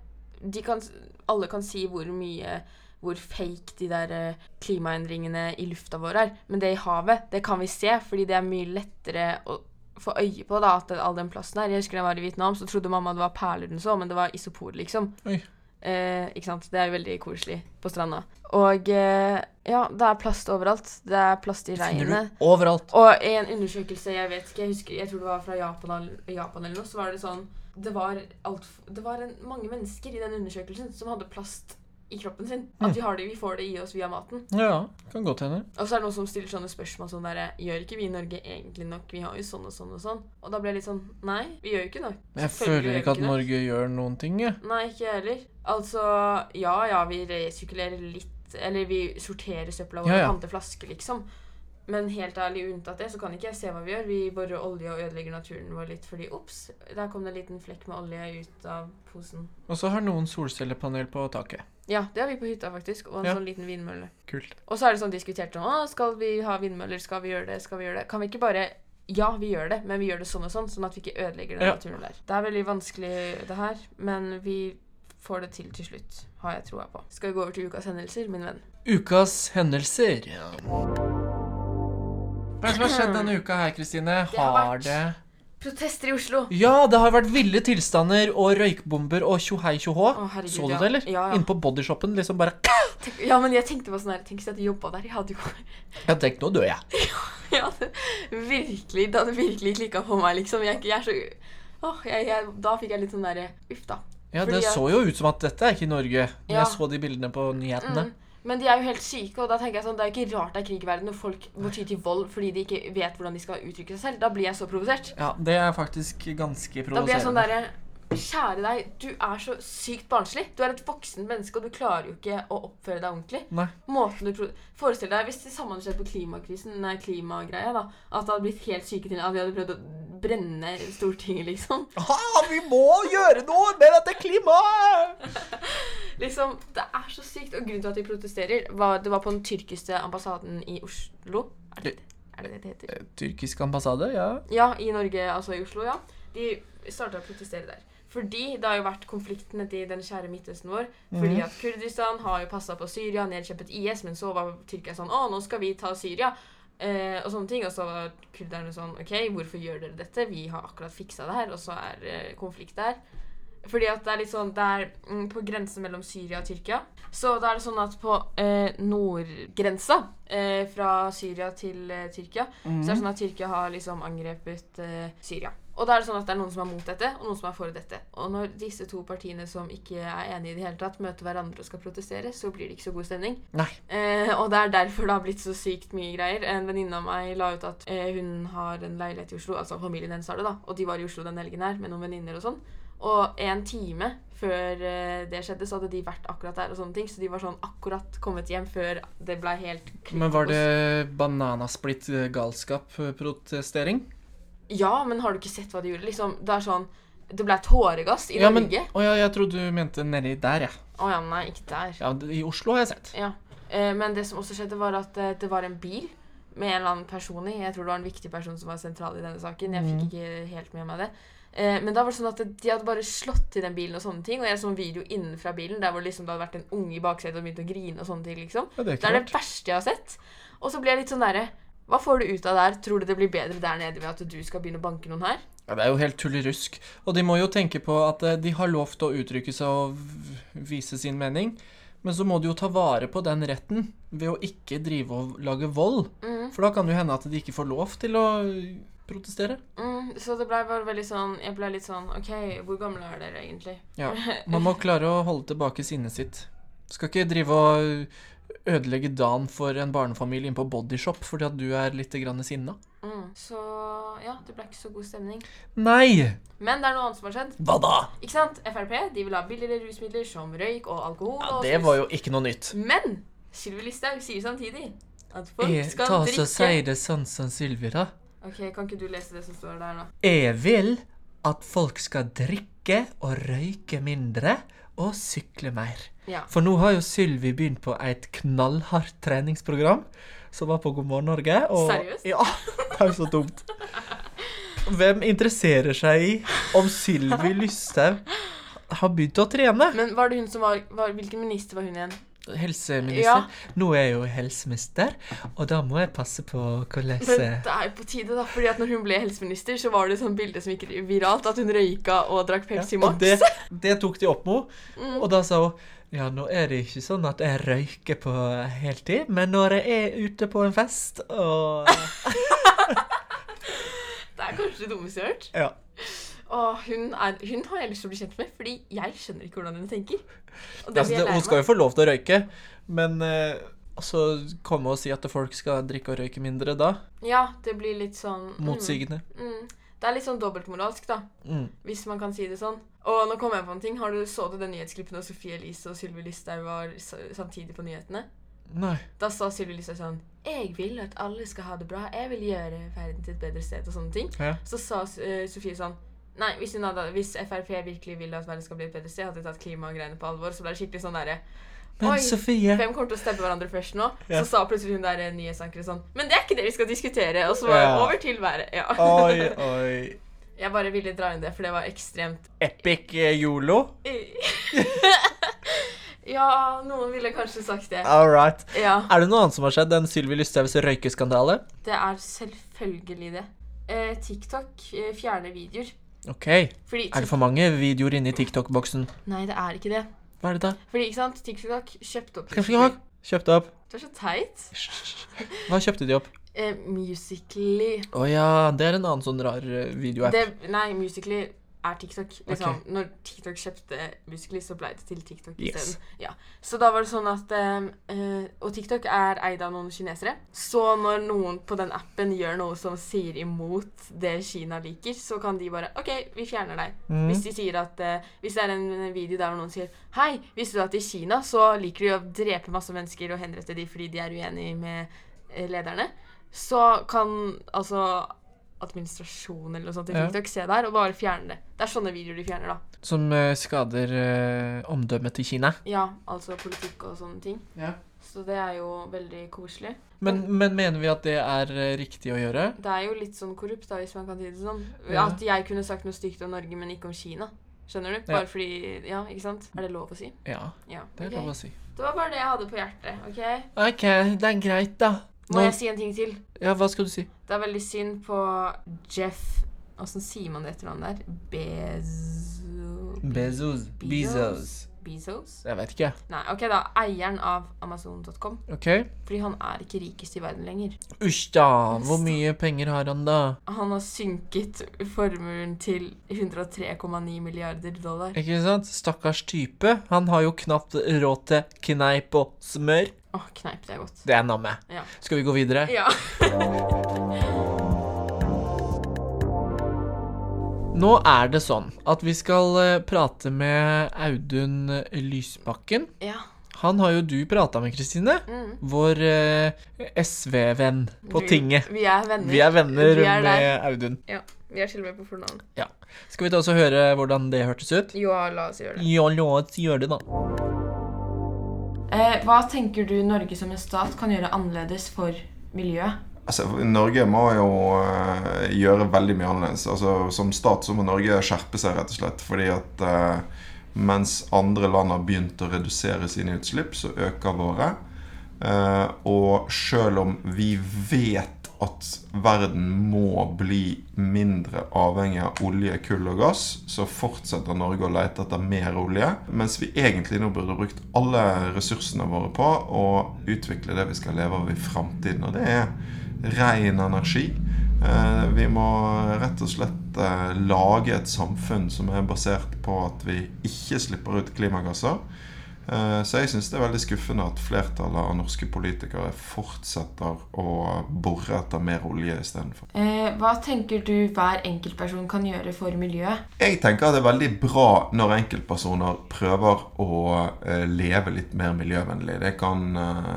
de kan, Alle kan si hvor mye hvor fake de der eh, klimaendringene i lufta vår er. Men det i havet, det kan vi se, fordi det er mye lettere å få øye på da, at all den plasten her. Jeg husker da jeg var i Vietnam, så trodde mamma det var perler den så, men det var isopor, liksom. Oi. Eh, ikke sant? Det er jo veldig koselig på stranda. Og eh, ja, det er plast overalt. Det er plast i regnet. overalt. Og i en undersøkelse, jeg vet ikke, jeg husker, jeg tror det var fra Japan, Japan eller noe, så var det sånn Det var, alt, det var en, mange mennesker i den undersøkelsen som hadde plast i kroppen sin. Mm. At vi, har det, vi får det i oss via maten. Ja, kan godt hende. Og så er det noen som stiller sånne spørsmål sånn derre Gjør ikke vi i Norge egentlig nok? Vi har jo sånn og sånn og sånn. Og da ble jeg litt sånn Nei, vi gjør jo ikke nok. Jeg føler ikke at Norge gjør noen ting, jeg. Nei, ikke jeg heller. Altså, ja ja, vi resirkulerer litt Eller vi sorterer søpla vår Ja, ja. og panter flasker, liksom. Men helt ærlig, unntatt det, så kan ikke jeg se hva vi gjør. Vi borer olje og ødelegger naturen vår litt fordi ops, der kom det en liten flekk med olje ut av posen. Og så har noen solcellepanel på taket. Ja, det har vi på hytta, faktisk. Og en Ja. sånn liten vindmølle. Kult. Og så er det sånn diskutert sånn Å, skal vi ha vindmøller? Skal vi gjøre det? Skal vi gjøre det? Kan vi ikke bare Ja, vi gjør det, men vi gjør det sånn og sånn, sånn at vi ikke ødelegger den Ja. naturen der. Det er veldig vanskelig, det her, men vi får det til til slutt, har jeg troa på. Skal vi gå over til ukas hendelser, min venn? Ukas hendelser. Hva er det som har skjedd denne uka her, Kristine? Det har Har vært- det Protester i Oslo. Ja, det har vært ville tilstander og røykbomber og tjohei tjohå. Så du det, eller? Ja, ja. Inne på bodyshoppen, liksom bare Tenk, ja, men jeg tenkte på sånn her Tenk hvis jeg hadde jobba der. Jeg hadde jo Jeg tenkte, nå dør jeg. jeg hadde virkelig, Det hadde virkelig klikka på meg, liksom. Jeg, jeg er så Åh, jeg, jeg, Da fikk jeg litt sånn derre Uff, da. Ja, det Fordi at- så jo ut som at dette er ikke Norge, når Ja. jeg så de bildene på nyhetene. Mm. Men de er jo helt syke, og da tenker jeg sånn, det er jo ikke rart det er krig i verden når folk må ty til vold fordi de ikke vet hvordan de skal uttrykke seg selv. Da blir jeg så provosert. Ja, det er faktisk ganske provoserende. Da blir jeg sånn der... derre Kjære deg, du er så sykt barnslig. Du er et voksent menneske, og du klarer jo ikke å oppføre deg ordentlig. Nei. Måten du Forestill deg hvis det samme hadde skjedd på klimakrisen, nei, klimagreia, da. At det hadde blitt helt syke til at vi hadde prøvd å brenne Stortinget, liksom. Ah, vi må gjøre noe med dette klimaet! Liksom, Det er så sykt. Og grunnen til at de protesterer, var det var på den tyrkiske ambassaden i Oslo. Er det er det, det det heter? Tyrkisk ambassade, ja. Ja, i Norge, altså i Oslo, ja. De starta å protestere der. Fordi det har jo vært konfliktene i den kjære Midtøsten vår. Fordi Mhm. at Kurdistan har jo passa på Syria, nedkjempet IS, men så var Tyrkia sånn Å, nå skal vi ta Syria. Eh, og sånne ting. Og så var kurderne sånn OK, hvorfor gjør dere dette? Vi har akkurat fiksa det her, og så er eh, konflikt der. Fordi at det er litt sånn Det er mm, på grensen mellom Syria og Tyrkia. Så da er det sånn at på eh, nordgrensa eh, fra Syria til eh, Tyrkia, så er det sånn at Tyrkia har liksom angrepet eh, Syria. Og da er det sånn at det er noen som er mot dette, og noen som er for dette. Og når disse to partiene som ikke er enige i det hele tatt, møter hverandre og skal protestere, så blir det ikke så god stemning. Nei. Eh, og det er derfor det har blitt så sykt mye greier. En venninne av meg la ut at eh, hun har en leilighet i Oslo, altså familien hennes har det, da, og de var i Oslo den helgen her med noen venninner og sånn. Og en time før eh, det skjedde, så hadde de vært akkurat der og sånne ting. Så de var sånn akkurat kommet hjem før det ble helt Men var det bananasplitt eh? Ja, men har du ikke sett hva de gjorde? Liksom, det er sånn Det ble tåregass i Ja, men Norge. Å ja, jeg trodde du mente nedi der, jeg. Å ja, nei, ikke der. Ja, I Oslo har jeg sett. Ja. Eh, men det som også skjedde, var at eh, det var en bil med en eller annen person i. Jeg tror det var en viktig person som var sentral i denne saken. Jeg fikk Mhm. ikke helt med meg det. Eh, men da var det sånn at de hadde bare slått til den bilen og sånne ting. Og jeg så en video innenfra bilen der hvor liksom det hadde vært en unge i baksetet og begynt å grine og sånne ting. liksom. Ja, det er Det er det verste jeg har sett. Og så blir jeg litt sånn derre Hva får du ut av der? Tror du det blir bedre der nede ved at du skal begynne å banke noen her? Ja, det er jo helt tullerusk. Og de må jo tenke på at eh, de har lov til å uttrykke seg og vise sin mening. Men så må de jo ta vare på den retten ved å ikke drive og lage vold. Mm, For da kan det jo hende at de ikke får lov til å protestere. mm, så det ble bare veldig sånn Jeg ble litt sånn OK, hvor gamle er dere egentlig? Ja, Man må klare å holde tilbake sinnet sitt. Skal ikke drive og ødelegge dagen for en barnefamilie inn på Bodyshop fordi at du er litt grann sinna. Mm, så ja, det ble ikke så god stemning. Nei! Men det er noe annet som har skjedd. Hva da? Ikke sant? Frp de vil ha billigere rusmidler som røyk og alkohol. Ja, og det var jo ikke noe nytt. Men Sylvi Listhaug sier samtidig at folk Jeg, skal ta drikke så Si det sånn som Sylvi, da. Ok, Kan ikke du lese det som står der, da? Jeg vil at folk skal drikke og røyke mindre og sykle mer. Ja. For nå har jo Sylvi begynt på et knallhardt treningsprogram som var på God morgen Norge. Og, Seriøst? Ja, det er jo så dumt. Hvem interesserer seg i om Sylvi Lysthaug har begynt å trene? Men var det hun som var, var Hvilken minister var hun igjen? Helseminister. Ja. Nå er jeg jo helseminister, og da må jeg passe på hvordan Men det er jo på tide, da. fordi at når hun ble helseminister, så var det et sånt bilde som gikk viralt, at hun røyka og drakk Pepsi ja, Max. det, det tok de opp med henne. Mm. Og da sa hun ja, nå er det ikke sånn at jeg røyker på heltid, men når jeg er ute på en fest og Det er kanskje det dummeste jeg har hørt. Ja. Og hun, er, hun har jeg lyst til å bli kjent med, fordi jeg skjønner ikke hvordan hun tenker. Det Altså, hun skal jo få lov til å røyke, men eh, altså komme og si at folk skal drikke og røyke mindre da? Ja, det blir litt sånn mm, Motsigende. Mm, det er litt sånn dobbeltmoralsk, da. Mm. Hvis man kan si det sånn. Og nå kom jeg på en ting. Har du Så du den nyhetsklippen da Sofie Elise og Sylvi Listhaug var samtidig på nyhetene? Nei. Da sa Sylvi Listhaug sånn Jeg vil at alle skal ha det bra. Jeg vil gjøre verden til et bedre sted. Og sånne ting. Ja. Så sa uh, Sofie sånn Nei, hvis, hun hadde, hvis Frp virkelig vil at verden skal bli et bedre sted, hadde de tatt klimagreiene på alvor. Så ble det skikkelig sånn derre Men Oi, Sofie hvem kommer til å stebbe hverandre først nå? Ja. Så sa plutselig hun der eh, nyhetsankeren sånn Men det er ikke det vi skal diskutere. Og så var Ja. over til været. Ja. Oi, oi. Jeg bare ville dra inn det, for det var ekstremt Epic eh, yolo? Ja, noen ville kanskje sagt det. All right. Ja, Er det noe annet som har skjedd enn Sylvi Listhaugs røykeskandale? det er selvfølgelig det. Eh, TikTok eh, fjerner videoer. OK. Fordi Er det for mange videoer inni TikTok-boksen? Nei, det er ikke det. Hva er det da? Fordi, ikke sant, TikTok kjøpte opp ha? Kjøpte opp. Du er så teit. Hva kjøpte de opp? Eh, Musically Å ja, det er en annen sånn rar eh, videoapp. det, Nei, Musically er TikTok. Liksom. Når TikTok kjøpte Musically, så ble det til TikTok Yes. isteden. Ja. Så da var det sånn at eh, eh, Og TikTok er eid av noen kinesere. Så når noen på den appen gjør noe som sier imot det Kina liker, så kan de bare OK, vi fjerner deg. Mm. Hvis de sier at eh, Hvis det er en video der noen sier Hei, visste du at i Kina så liker de å drepe masse mennesker og henrette de fordi de er uenige med eh, lederne, så kan altså administrasjonen eller noe sånt i Ja. ikke se der og bare fjerne det. Det er sånne videoer de fjerner, da. Som uh, skader uh, omdømmet til Kina. Ja, altså politikk og sånne ting. Ja. Så det er jo veldig koselig. Men, men mener vi at det er eh, riktig å gjøre? Det er jo litt sånn korrupt, da, hvis man kan si det sånn. Ja. At jeg kunne sagt noe stygt om Norge, men ikke om Kina. Skjønner du? Ja. Bare fordi Ja, ikke sant? Er det lov å si? Ja, Ja. det er okay. lov å si. Det var bare det jeg hadde på hjertet. ok? OK, det er greit, da. Må Nå, jeg si en ting til? ja, hva skal du si? Det er veldig synd på Jeff Åssen sier man det etternavnet der? Bezo... Bezos. Bezos. Bezos? Jeg vet ikke. Nei, ok da. Eieren av Amazon.com. OK. Fordi han er ikke rikest i verden lenger. Usj da. Hvor mye penger har han da? Han har synket formuen til 103,9 milliarder dollar. Ikke sant? Stakkars type. Han har jo knapt råd til kneip og smør. Åh, kneip, det er godt. Det er namme. Ja. Skal vi gå videre? Ja. Nå er det sånn at vi skal eh, prate med Audun Lysbakken. ja. Han har jo du prata med, Kristine. Mm. Vår eh, SV-venn på Vi- tinget. Vi er venner. Vi er venner Vi er med der. Audun. Ja. Vi er til og med på fornavn. Skal vi ta oss og høre hvordan det hørtes ut? Jo, la oss gjøre det. Ja, la oss gjøre det, da. Eh, hva tenker du Norge som en stat kan gjøre annerledes for miljøet? Altså, Norge må jo uh, gjøre veldig mye annerledes. Altså, som stat så må Norge skjerpe seg, rett og slett. Fordi at uh, mens andre land har begynt å redusere sine utslipp, så øker våre. Uh, og selv om vi vet at verden må bli mindre avhengig av olje, kull og gass, så fortsetter Norge å lete etter mer olje. Mens vi egentlig nå burde brukt alle ressursene våre på å utvikle det vi skal leve av i framtiden. Og det er ren energi. Eh, Vi må rett og slett eh, lage et samfunn som er basert på at vi ikke slipper ut klimagasser. Eh, Så jeg syns det er veldig skuffende at flertallet av norske politikere fortsetter å bore etter mer olje istedenfor. Eh, hva tenker du hver enkeltperson kan gjøre for miljøet? Jeg tenker at det er veldig bra når enkeltpersoner prøver å eh, leve litt mer miljøvennlig. Det kan eh,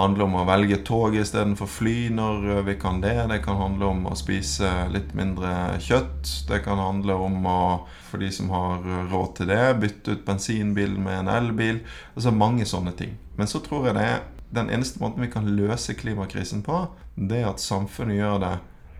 handle om å velge tog istedenfor fly når eh, vi kan det. Det kan handle om å spise litt mindre kjøtt. Det kan handle om å, for de som har råd til det, bytte ut bensinbilen med en elbil. Altså mange sånne ting. Men så tror jeg det er den eneste måten vi kan løse klimakrisen på, det er at samfunnet gjør det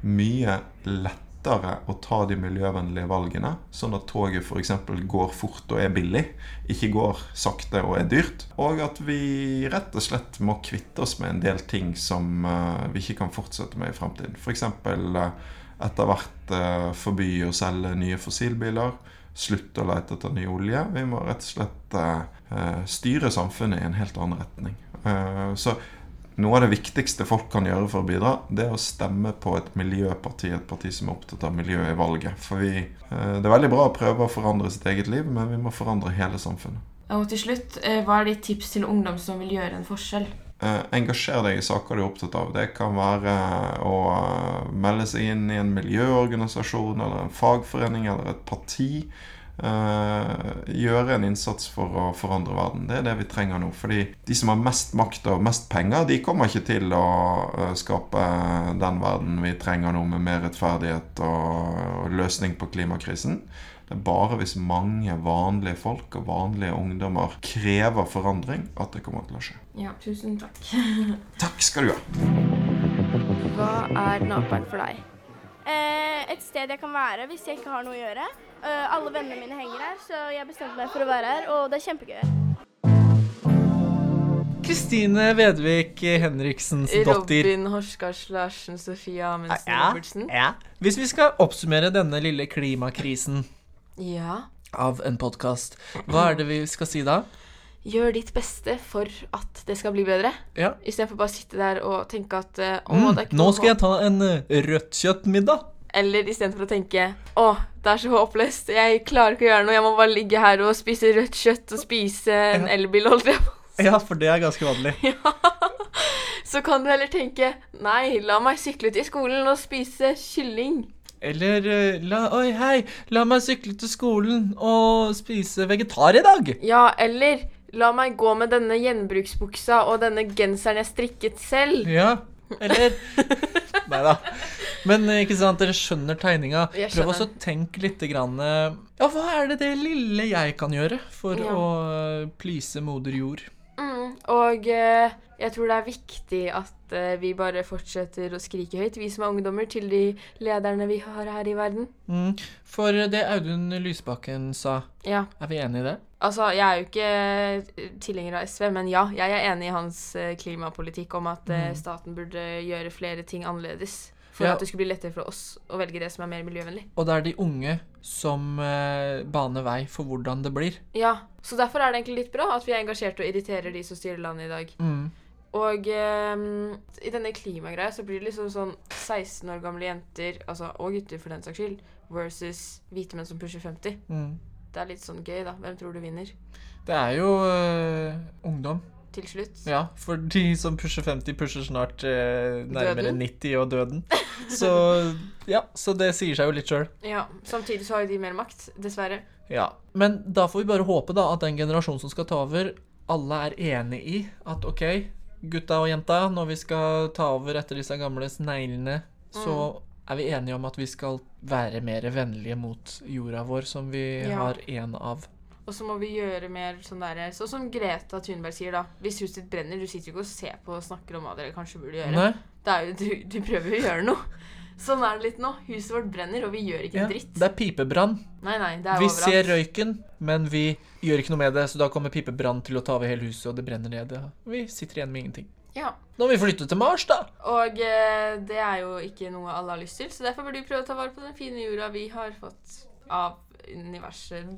mye lettere å ta de miljøvennlige valgene, sånn at toget f.eks. går fort og er billig, ikke går sakte og er dyrt. Og at vi rett og slett må kvitte oss med en del ting som eh, vi ikke kan fortsette med i fremtiden. F.eks. Uh, etter hvert eh, forby å selge nye fossilbiler. Slutte å lete etter ny olje. Vi må rett og slett eh, eh, styre samfunnet i en helt annen retning. Eh, så noe av det viktigste folk kan gjøre for å bidra, det er å stemme på et miljøparti, et parti som er opptatt av miljøet i valget. For vi, eh, det er veldig bra å prøve å forandre sitt eget liv, men vi må forandre hele samfunnet. Og til slutt, eh, hva er ditt tips til ungdom som vil gjøre en forskjell? Eh, engasjer deg i saker du er opptatt av. Det kan være å melde seg inn i en miljøorganisasjon eller en fagforening eller et parti. Eh, gjøre en innsats for å forandre verden. Det er det vi trenger nå. Fordi de som har mest makt og mest penger, de kommer ikke til å uh, skape den verden vi trenger nå, med mer rettferdighet og, og løsning på klimakrisen. Det er bare hvis mange vanlige folk og vanlige ungdommer krever forandring, at det kommer til å skje. Ja, tusen takk. Takk skal du ha. Hva er Naperen for deg? Eh, et sted jeg kan være hvis jeg ikke har noe å gjøre. Eh, alle vennene mine henger her, så jeg bestemte meg for å være her, og det er kjempegøy. Kristine Vedvik Henriksens datter. Robin Horskars Larsen, Sofie Amundsen Ja, Robertsen. ja. Hvis vi skal oppsummere denne lille klimakrisen Ja. av en podkast, hva er det vi skal si da? Gjør ditt beste for at det skal bli bedre. Ja. Istedenfor bare å sitte der og tenke at eh, Mm, det er ikke nå noe skal jeg ta en eh, rødt kjøttmiddag. Eller istedenfor å tenke å, det er så håpløst, jeg klarer ikke å gjøre noe, jeg må bare ligge her og spise rødt kjøtt og spise en elbil, holdt jeg på. Ja, for det er ganske vanlig. Så kan du heller tenke nei, la meg sykle til skolen og spise kylling. Eller eh, la, Oi, hei, la meg sykle til skolen og spise vegetar i dag. Ja, eller la meg gå med denne gjenbruksbuksa og denne genseren jeg strikket selv. Ja, eller Nei da. Men eh, ikke sant, dere skjønner tegninga. Prøv også å tenke litt grann, eh, Ja, hva er det det lille jeg kan gjøre for Ja. å eh, please moder jord? Mm, og eh, jeg tror det er viktig at eh, vi bare fortsetter å skrike høyt, vi som er ungdommer, til de lederne vi har her i verden. Mm. For det Audun Lysbakken sa, Ja. er vi enig i det? Altså, jeg er jo ikke eh, tilhenger av SV, men ja, jeg er enig i hans eh, klimapolitikk om at eh, Mm. staten burde gjøre flere ting annerledes For Ja. at det skulle bli lettere for oss å velge det som er mer miljøvennlig. Og det er de unge som eh, baner vei for hvordan det blir. Ja, Så derfor er det egentlig litt bra at vi er engasjerte og irriterer de som styrer landet i dag. Mm. Og eh, i denne klimagreia så blir det liksom sånn 16 år gamle jenter, altså, og gutter for den saks skyld, versus hvite menn som pusher 50. Mm. Det er litt sånn gøy, da. Hvem tror du vinner? Det er jo eh. Til slutt. Ja, for de som pusher 50, pusher snart eh, nærmere Døden. 90 og døden. Så ja, så det sier seg jo litt sjøl. Ja, Samtidig så har jo de mer makt, dessverre. Ja. Men da får vi bare håpe da at den generasjonen som skal ta over, alle er enig i at OK, gutta og jenta, når vi skal ta over etter disse gamle sneglene, så er vi enige om at vi skal være mer vennlige mot jorda vår, som vi Ja. har en av. Og så må vi gjøre mer sånn derre Sånn som Greta Thunberg sier, da. Hvis huset ditt brenner, du sitter jo ikke og ser på og snakker om hva dere kanskje burde gjøre. Nei? Det er jo, du, du prøver jo å gjøre noe. Sånn er det litt nå. Huset vårt brenner, og vi gjør ikke Ja, dritt. det er pipebrann. Nei, nei, det er Vi overalt. ser røyken, men vi gjør ikke noe med det, så da kommer pipebrann til å ta over hele huset, og det brenner ned. Ja. Vi sitter igjen med ingenting. Ja. Nå må vi flytte til Mars, da! Og eh, det er jo ikke noe alle har lyst til, så derfor bør du prøve å ta vare på den fine jorda vi har fått av universet.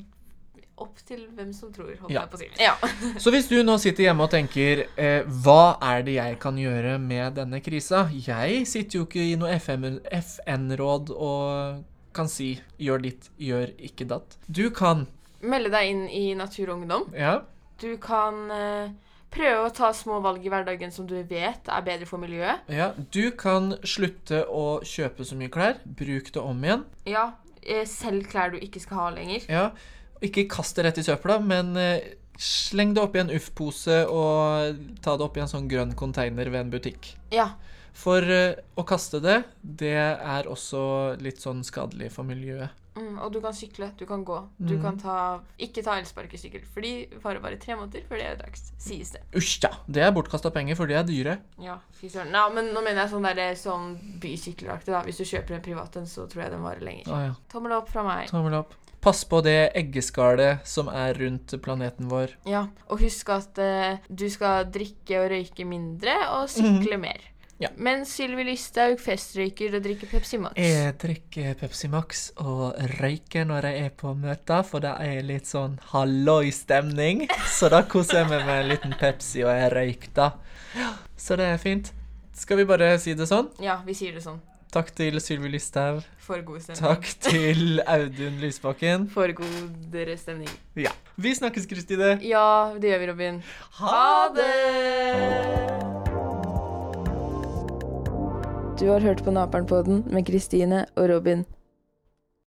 Opp til hvem som tror, holdt Ja. jeg på å si. Ja. Så hvis du nå sitter hjemme og tenker eh, Hva er det jeg kan gjøre med denne krisa? Jeg sitter jo ikke i noe FN-råd og kan si 'gjør ditt, gjør ikke datt'. Du kan Melde deg inn i Natur og Ungdom. Ja. Du kan eh, prøve å ta små valg i hverdagen som du vet er bedre for miljøet. ja. Du kan slutte å kjøpe så mye klær. Bruk det om igjen. Ja, eh, selv klær du ikke skal ha lenger. Ja. Ikke kast det rett i søpla, men eh, sleng det oppi en Uff-pose og ta det oppi en sånn grønn container ved en butikk. Ja. For eh, å kaste det, det er også litt sånn skadelig for miljøet. Mm, og du kan sykle, du kan gå. Du Mm. kan ta Ikke ta elsparkesykkel, for de varer bare tre måneder før det er dags, sies det. Usj da. Det er bortkasta penger, for de er dyre. Ja, fy søren. Men nå mener jeg sånn der, sånn bysykkelaktig, da. Hvis du kjøper en privat en, så tror jeg den varer lenger. Ah, ja. Tommel opp fra meg. Tommel opp. Pass på det eggeskallet som er rundt planeten vår. Ja, og husk at uh, du skal drikke og røyke mindre, og sykle mer. Mhm. Ja. Mens Sylvi Listhaug festrøyker og drikker Pepsi Max. Jeg drikker Pepsi Max og røyker når jeg er på møter, for det er litt sånn halloi-stemning. Så da koser jeg meg med en liten Pepsi og jeg røyker, da. Så det er fint. Skal vi bare si det sånn? Ja, vi sier det sånn. Takk til Sylvi Listhaug. For god stemning. Takk til Audun Lysbakken. For godere stemning. Ja. Vi snakkes, Kristine. Ja, det gjør vi, Robin. Ha det! Du har hørt på Naperen-podden med Kristine og Robin.